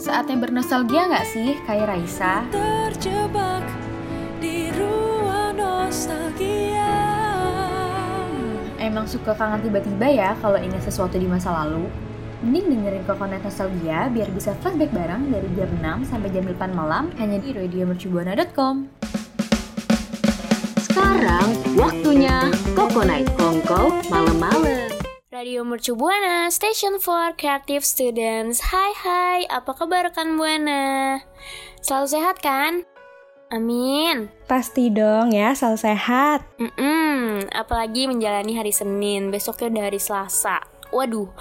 Saatnya bernostalgia nggak sih, kayak Raisa? Terjebak di ruang nostalgia. Emang suka kangen tiba-tiba ya kalau ingat sesuatu di masa lalu? Mending dengerin Kokonet Nostalgia biar bisa flashback bareng dari jam 6 sampai jam 8 malam hanya di radiomercubuana.com. Sekarang waktunya Koko Night Kongko malam-malam. Radio Mercu Buana, Station for Creative Students. Hai hai, apa kabar rekan Buana? Selalu sehat kan? Amin. Pasti dong ya, selalu sehat. Mm-mm, apalagi menjalani hari Senin, besoknya udah hari Selasa. Waduh,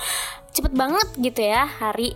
cepet banget gitu ya hari.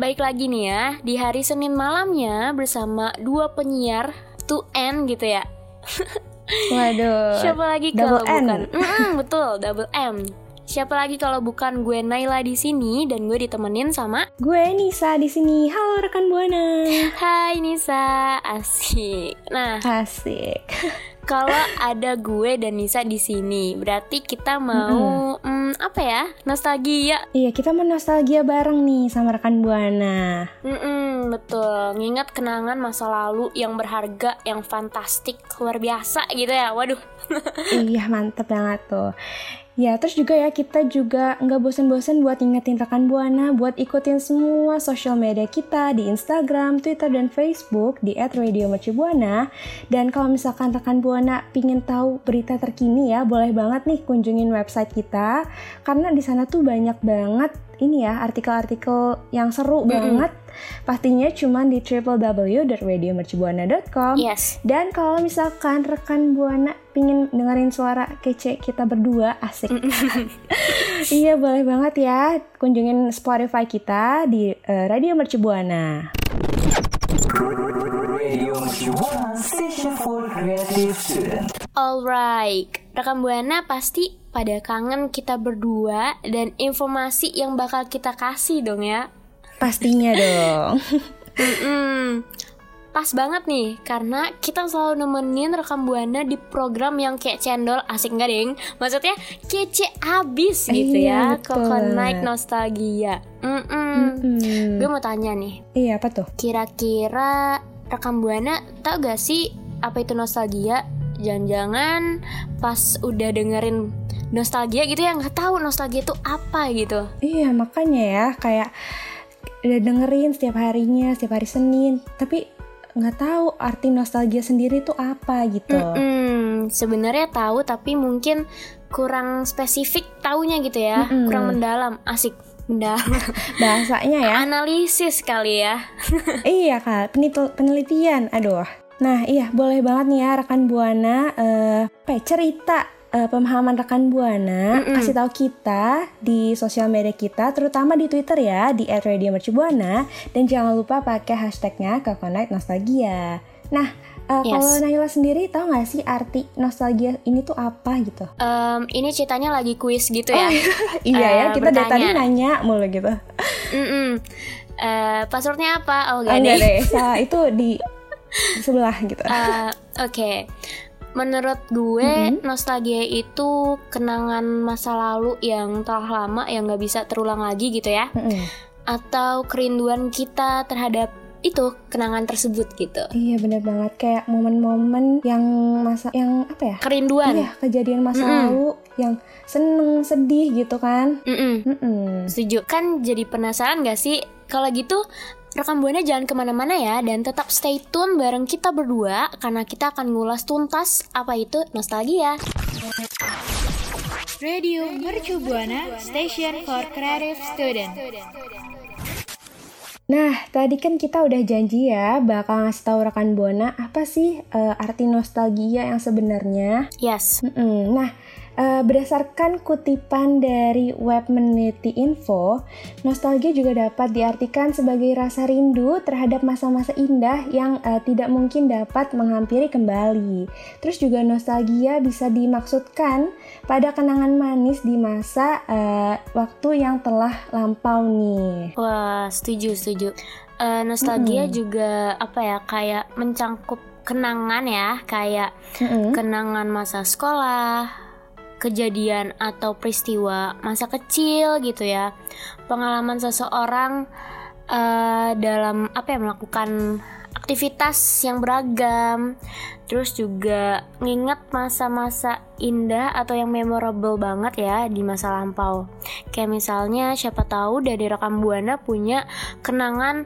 Baik lagi nih ya, di hari Senin malamnya bersama dua penyiar 2N gitu ya. Waduh. Siapa lagi double kalau N. bukan? Mm-mm, betul, double M. Siapa lagi kalau bukan gue Naila di sini dan gue ditemenin sama Gue Nisa di sini. Halo rekan Buana. Hai Nisa, asik. Nah, Asik. kalau ada gue dan Nisa di sini, berarti kita mau mm, apa ya? Nostalgia. Iya, kita mau nostalgia bareng nih sama rekan Buana. Mm-mm, betul. Ngingat kenangan masa lalu yang berharga, yang fantastik, luar biasa gitu ya. Waduh. iya, mantep banget tuh. Ya, terus juga ya kita juga nggak bosen-bosen buat ingetin rekan Buana buat ikutin semua sosial media kita di Instagram, Twitter, dan Facebook di @radiomercubuana. Dan kalau misalkan rekan Buana pingin tahu berita terkini ya, boleh banget nih kunjungin website kita karena di sana tuh banyak banget ini ya artikel-artikel yang seru banget. Pastinya cuma di www.radiomercubuana.com. Yes. Dan kalau misalkan rekan Buana pingin dengerin suara kece kita berdua, asik. iya, boleh banget ya kunjungin Spotify kita di eh, Radio Mercu Buana. Radio Mercubuana, Station for Creative Student. Alright, rekan Buana pasti pada kangen kita berdua dan informasi yang bakal kita kasih dong ya. Pastinya dong. Mm-mm. Pas banget nih, karena kita selalu nemenin rekam buana di program yang kayak cendol asik nggak deng? Maksudnya kece abis gitu Iya, ya, Night Nostalgia. Mm-mm. Hmm. Gue mau tanya nih, Iya, apa tuh? kira-kira rekam buana tau gak sih apa itu nostalgia? Jangan-jangan pas udah dengerin nostalgia gitu ya nggak tahu nostalgia itu apa gitu. Iya, makanya ya kayak udah dengerin setiap harinya, setiap hari Senin, tapi nggak tahu arti nostalgia sendiri tuh apa gitu. Mm-mm, sebenarnya tahu tapi mungkin kurang spesifik taunya gitu ya, Mm-mm. kurang mendalam, asik mendalam. Bahasanya ya. Analisis kali ya. iya kak, penelitian. Aduh. Nah iya boleh banget nih ya rekan buana eh apa ya, cerita eh, pemahaman rekan buana Mm-mm. kasih tahu kita di sosial media kita, terutama di Twitter ya di @radiomercubuana dan jangan lupa pakai hashtagnya Kokonite Nostalgia. Nah eh, Yes. kalau Naila sendiri tahu nggak sih arti nostalgia ini tuh apa gitu? Em, ini ceritanya lagi kuis gitu ya. iya ya, Eh, kita dari tadi nanya mulu gitu. Mm-mm. Eh, passwordnya apa? Oh gak enggak deh. deh, salah itu di, di sebelah gitu. Eh, Oke, menurut gue nostalgia itu kenangan masa lalu yang telah lama yang nggak bisa terulang lagi gitu ya, Mm-mm. atau kerinduan kita terhadap itu kenangan tersebut gitu. Iya bener banget kayak momen-momen yang masa yang apa ya? Kerinduan. Iya kejadian masa Mm-mm. lalu yang seneng sedih gitu kan? Mm-mm. Mm-mm. Setuju. Kan jadi penasaran gak sih? Kalau gitu, rekam buana jangan ke mana-mana ya dan tetap stay tune bareng kita berdua karena kita akan ngulas tuntas apa itu nostalgia. Radio Mercu Buana, Station for Creative Student. Nah tadi kan kita udah janji ya bakal ngasih tahu rekan buana apa sih eh, arti nostalgia yang sebenarnya. Yes. Mm-mm. Nah, eh, berdasarkan kutipan dari web Meneliti Info, nostalgia juga dapat diartikan sebagai rasa rindu terhadap masa-masa indah yang eh, tidak mungkin dapat menghampiri kembali. Terus juga nostalgia bisa dimaksudkan pada kenangan manis di masa eh, waktu yang telah lampau nih. Wah, setuju, setuju. Eh, nostalgia juga apa ya kayak mencangkup kenangan ya, kayak Mm-mm. kenangan masa sekolah, kejadian atau peristiwa masa kecil gitu ya. Pengalaman seseorang eh, dalam apa ya melakukan aktivitas yang beragam terus juga nginget masa-masa indah atau yang memorable banget ya di masa lampau kayak misalnya siapa tahu dari rekam buana punya kenangan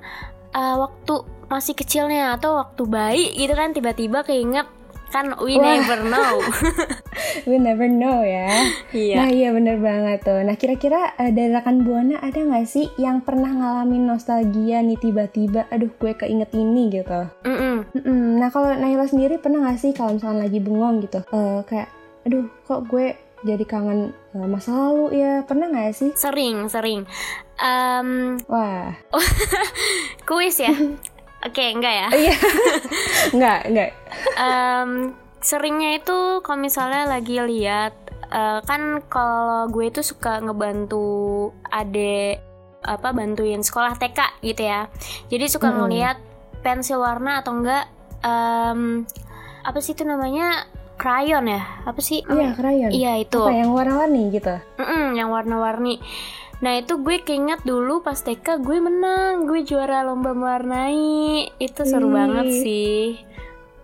eh, waktu masih kecilnya atau waktu bayi gitu kan tiba-tiba keinget kan we Wah. never know We never know ya. iya Nah iya bener banget tuh. Nah kira-kira eh, dari rekan Buana ada nggak sih yang pernah ngalamin nostalgia nih tiba-tiba, aduh gue keinget ini gitu. Mm-mm. Mm-mm. Nah kalau Naila sendiri pernah nggak sih kalau misalnya lagi bengong gitu, eh, kayak, aduh kok gue jadi kangen eh, masa lalu ya, pernah nggak sih? sering sering Em, Wah, kuis ya oke enggak ya iya, nggak nggak. Em, seringnya itu kalau misalnya lagi lihat eh, kan kalau gue itu suka ngebantu adek apa bantuin sekolah TK gitu ya jadi suka Mm-mm. ngeliat pensil warna atau enggak em, apa sih itu namanya crayon ya apa sih Iya krayon. iya itu Apa yang warna-warni gitu? Mm-mm, yang warna-warni. Nah itu gue keinget dulu pas TK gue menang, gue juara lomba mewarnai. Itu seru Wih. banget sih,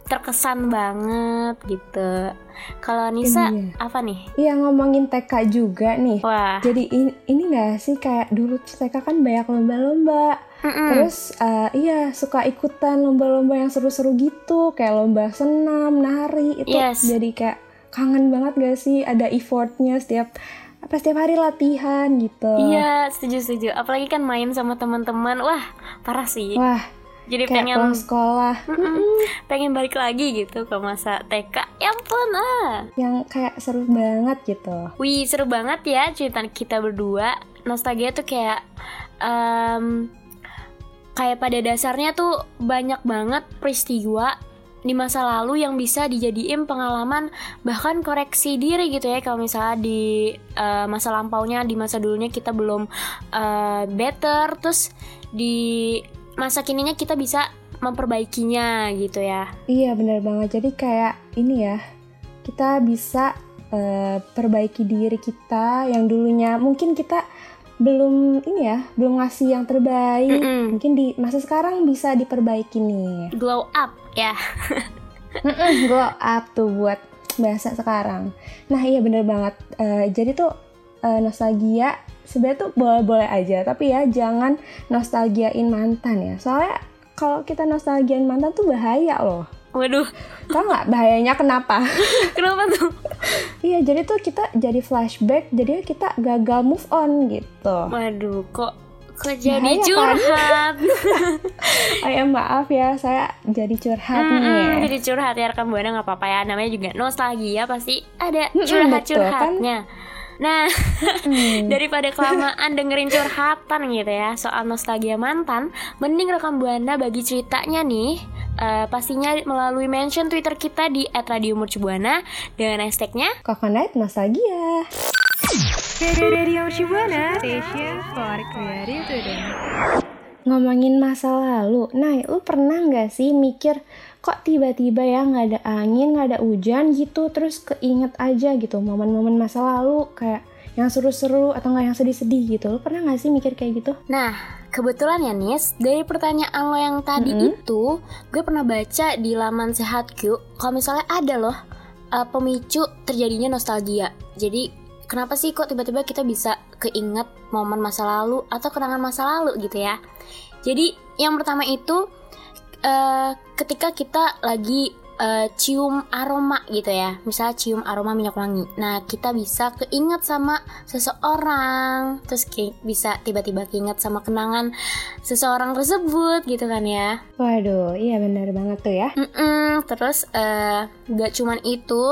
terkesan banget gitu. Kalau Nisa Iya. apa nih? Iya ngomongin TK juga nih. Wah, Jadi in- ini nggak sih kayak dulu TK kan banyak lomba-lomba. mm-mm. Terus eh, iya suka ikutan lomba-lomba yang seru-seru gitu, kayak lomba senam, nari itu Yes. jadi kayak kangen banget gak sih ada effortnya setiap apa setiap hari latihan gitu. Iya setuju setuju. Apalagi kan main sama teman-teman, wah parah sih. Wah, Jadi kayak pengen pulang sekolah pengen balik lagi gitu ke masa TK. Ya ampun ah. yang kayak seru banget gitu. Wih seru banget ya cerita kita berdua Nostalgia tuh kayak em, Kayak pada dasarnya tuh banyak banget peristiwa di masa lalu yang bisa dijadiin pengalaman bahkan koreksi diri gitu ya kalau misalnya di eh, masa lampaunya di masa dulunya kita belum eh, better terus di masa kininya kita bisa memperbaikinya gitu ya Iya bener banget. Jadi kayak ini ya kita bisa eh, perbaiki diri kita yang dulunya mungkin kita belum ini ya belum ngasih yang terbaik. Mm-mm. Mungkin di masa sekarang bisa diperbaiki nih. glow up ya Mm-mm, glow up tuh buat bahasa sekarang. Nah iya bener banget. Eh, jadi tuh eh, nostalgia sebenarnya tuh boleh-boleh aja, tapi ya jangan nostalgiain mantan ya. Soalnya kalau kita nostalgiain mantan tuh bahaya loh. waduh Tau nggak bahayanya kenapa? kenapa tuh iya jadi tuh kita jadi flashback, jadi kita gagal move on gitu. Waduh, kok kok jadi Bahaya, kan? curhat? Oh ya maaf ya, saya jadi curhat Mm-mm, nih. jadi curhat ya rekam buana nggak apa-apa ya. Namanya juga nostalgia pasti ada Mm-mm, curhat-curhatnya. Nah, Hmm. daripada kelamaan dengerin curhatan gitu ya soal nostalgia mantan, mending rekam buana bagi ceritanya nih. eh, pastinya melalui mention Twitter kita di @radiomercubuana dengan hashtagnya Coconut nostalgia. Radio Shibuana Station for Creative Student. Ngomongin masa lalu, nah lu pernah nggak sih mikir kok tiba-tiba ya nggak ada angin, nggak ada hujan gitu, terus keinget aja gitu momen-momen masa lalu kayak yang seru-seru atau nggak yang sedih-sedih gitu. Lu pernah nggak sih mikir kayak gitu? Nah, kebetulan ya Nis, dari pertanyaan lo yang tadi Mm-mm. itu, gue pernah baca di laman Sehatku, kalau misalnya ada loh uh, pemicu terjadinya nostalgia. Jadi, kenapa sih kok tiba-tiba kita bisa keinget momen masa lalu atau kenangan masa lalu gitu ya? Jadi, yang pertama itu uh, ketika kita lagi uh, cium aroma gitu ya, misalnya cium aroma minyak wangi. Nah, kita bisa keinget sama seseorang, terus ki- bisa tiba-tiba keinget sama kenangan seseorang tersebut gitu kan ya. Waduh, iya benar banget tuh ya. Mm-mm, terus eh, gak cuman itu,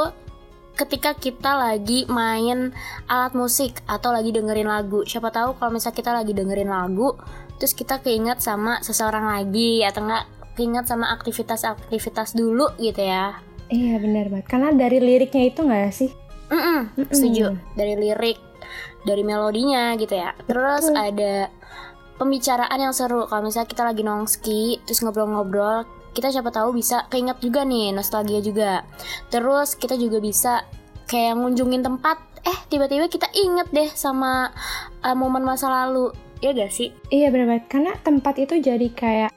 ketika kita lagi main alat musik atau lagi dengerin lagu, siapa tahu kalau misalnya kita lagi dengerin lagu, terus kita keinget sama seseorang lagi atau enggak keinget sama aktivitas-aktivitas dulu gitu ya. Iya benar banget. Karena dari liriknya itu nggak sih? Mm-mm, Mm-mm. setuju dari lirik dari melodinya gitu ya terus Betul. ada pembicaraan yang seru kalau misalnya kita lagi nongski terus ngobrol-ngobrol kita siapa tahu bisa keinget juga nih nostalgia juga terus kita juga bisa kayak ngunjungin tempat eh tiba-tiba kita inget deh sama uh, momen masa lalu ya gak sih? Iya benar banget karena tempat itu jadi kayak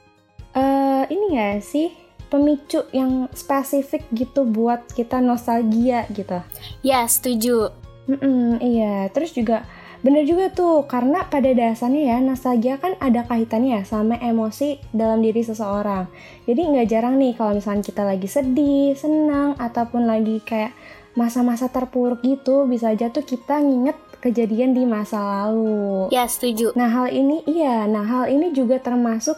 eh ini gak sih pemicu yang spesifik gitu buat kita nostalgia gitu. Ya setuju. Mm-mm, iya, terus juga bener juga tuh karena pada dasarnya ya nostalgia kan ada kaitannya ya sama emosi dalam diri seseorang. Jadi nggak jarang nih kalau misalnya kita lagi sedih, senang ataupun lagi kayak masa-masa terpuruk gitu bisa aja tuh kita nginget kejadian di masa lalu. Ya setuju. Nah hal ini iya, nah hal ini juga termasuk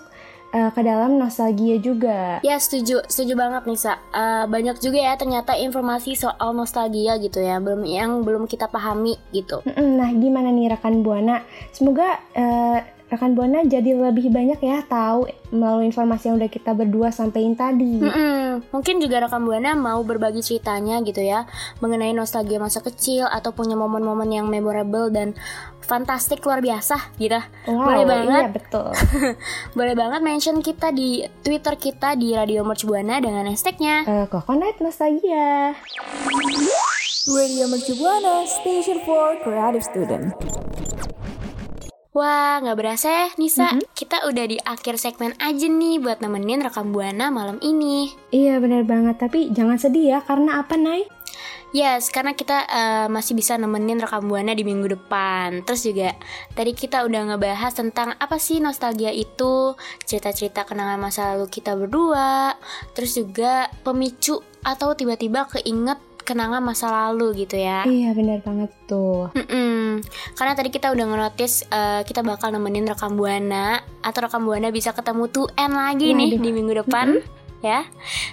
uh, ke dalam nostalgia juga. Ya setuju, setuju banget Nisa. Uh, banyak juga ya ternyata informasi soal nostalgia gitu ya, belum yang belum kita pahami gitu. Nah gimana nih rekan buana? Semoga uh, rekan buana jadi lebih banyak ya tahu melalui informasi yang udah kita berdua sampaikan tadi. Mm-mm. Mungkin juga rekam buana mau berbagi ceritanya gitu ya mengenai nostalgia masa kecil atau punya momen-momen yang memorable dan fantastik luar biasa gitu. Wow, Boleh banget. Iya betul. Boleh banget mention kita di Twitter kita di Radio Mercu Buana dengan hashtagnya. Uh, Coconut Nostalgia. Radio Mercu Buana, Station for Creative Student. Wah, nggak berasa ya, Nisa. Kita udah di akhir segmen aja nih buat nemenin rekam buana malam ini. Iya benar banget, tapi jangan sedih ya karena apa Nay? Yes, karena kita eh, masih bisa nemenin rekam buana di minggu depan. Terus juga tadi kita udah ngebahas tentang apa sih nostalgia itu, cerita-cerita kenangan masa lalu kita berdua, terus juga pemicu atau tiba-tiba keinget kenangan masa lalu gitu ya. Iya benar banget tuh. Mm-mm. Karena tadi kita udah ngenotis eh, kita bakal nemenin rekam buana atau rekam buana bisa ketemu 2N lagi nih Waduh. di minggu depan ya.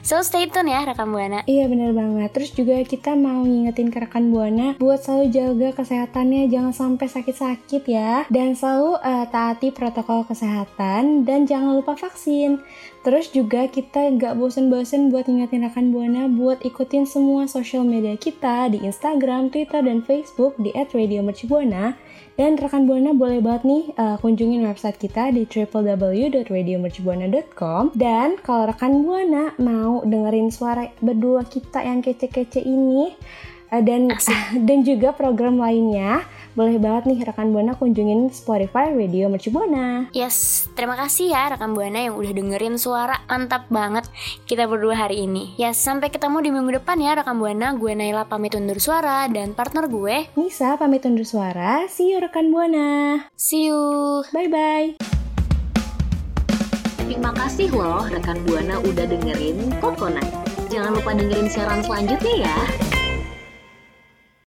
So stay tune ya rekam buana. Iya benar banget. Terus juga kita mau ngingetin ke rekan buana buat selalu jaga kesehatannya, jangan sampai sakit-sakit ya. Dan selalu eh, taati protokol kesehatan dan jangan lupa vaksin. Terus juga kita nggak bosen-bosen buat ngingetin rekan buana buat ikutin semua social media kita di Instagram, Twitter, dan Facebook di @radiomercubuana. Dan rekan buana boleh banget nih eh, kunjungin website kita di www.radiomercubuana.com. Dan kalau rekan buana mau dengerin suara berdua kita yang kece-kece ini eh, dan dan juga program lainnya, boleh banget nih rekan buana kunjungin Spotify Radio Mercu Buana. Yes, terima kasih ya rekam buana yang udah dengerin suara mantap banget kita berdua hari ini. Yes, sampai ketemu di minggu depan ya rekam buana. Gue Naila pamit undur suara dan partner gue. Nisa pamit undur suara. See you rekan buana. See you. Bye bye. Terima kasih loh rekan Buana udah dengerin Coconut. Jangan lupa dengerin siaran selanjutnya ya.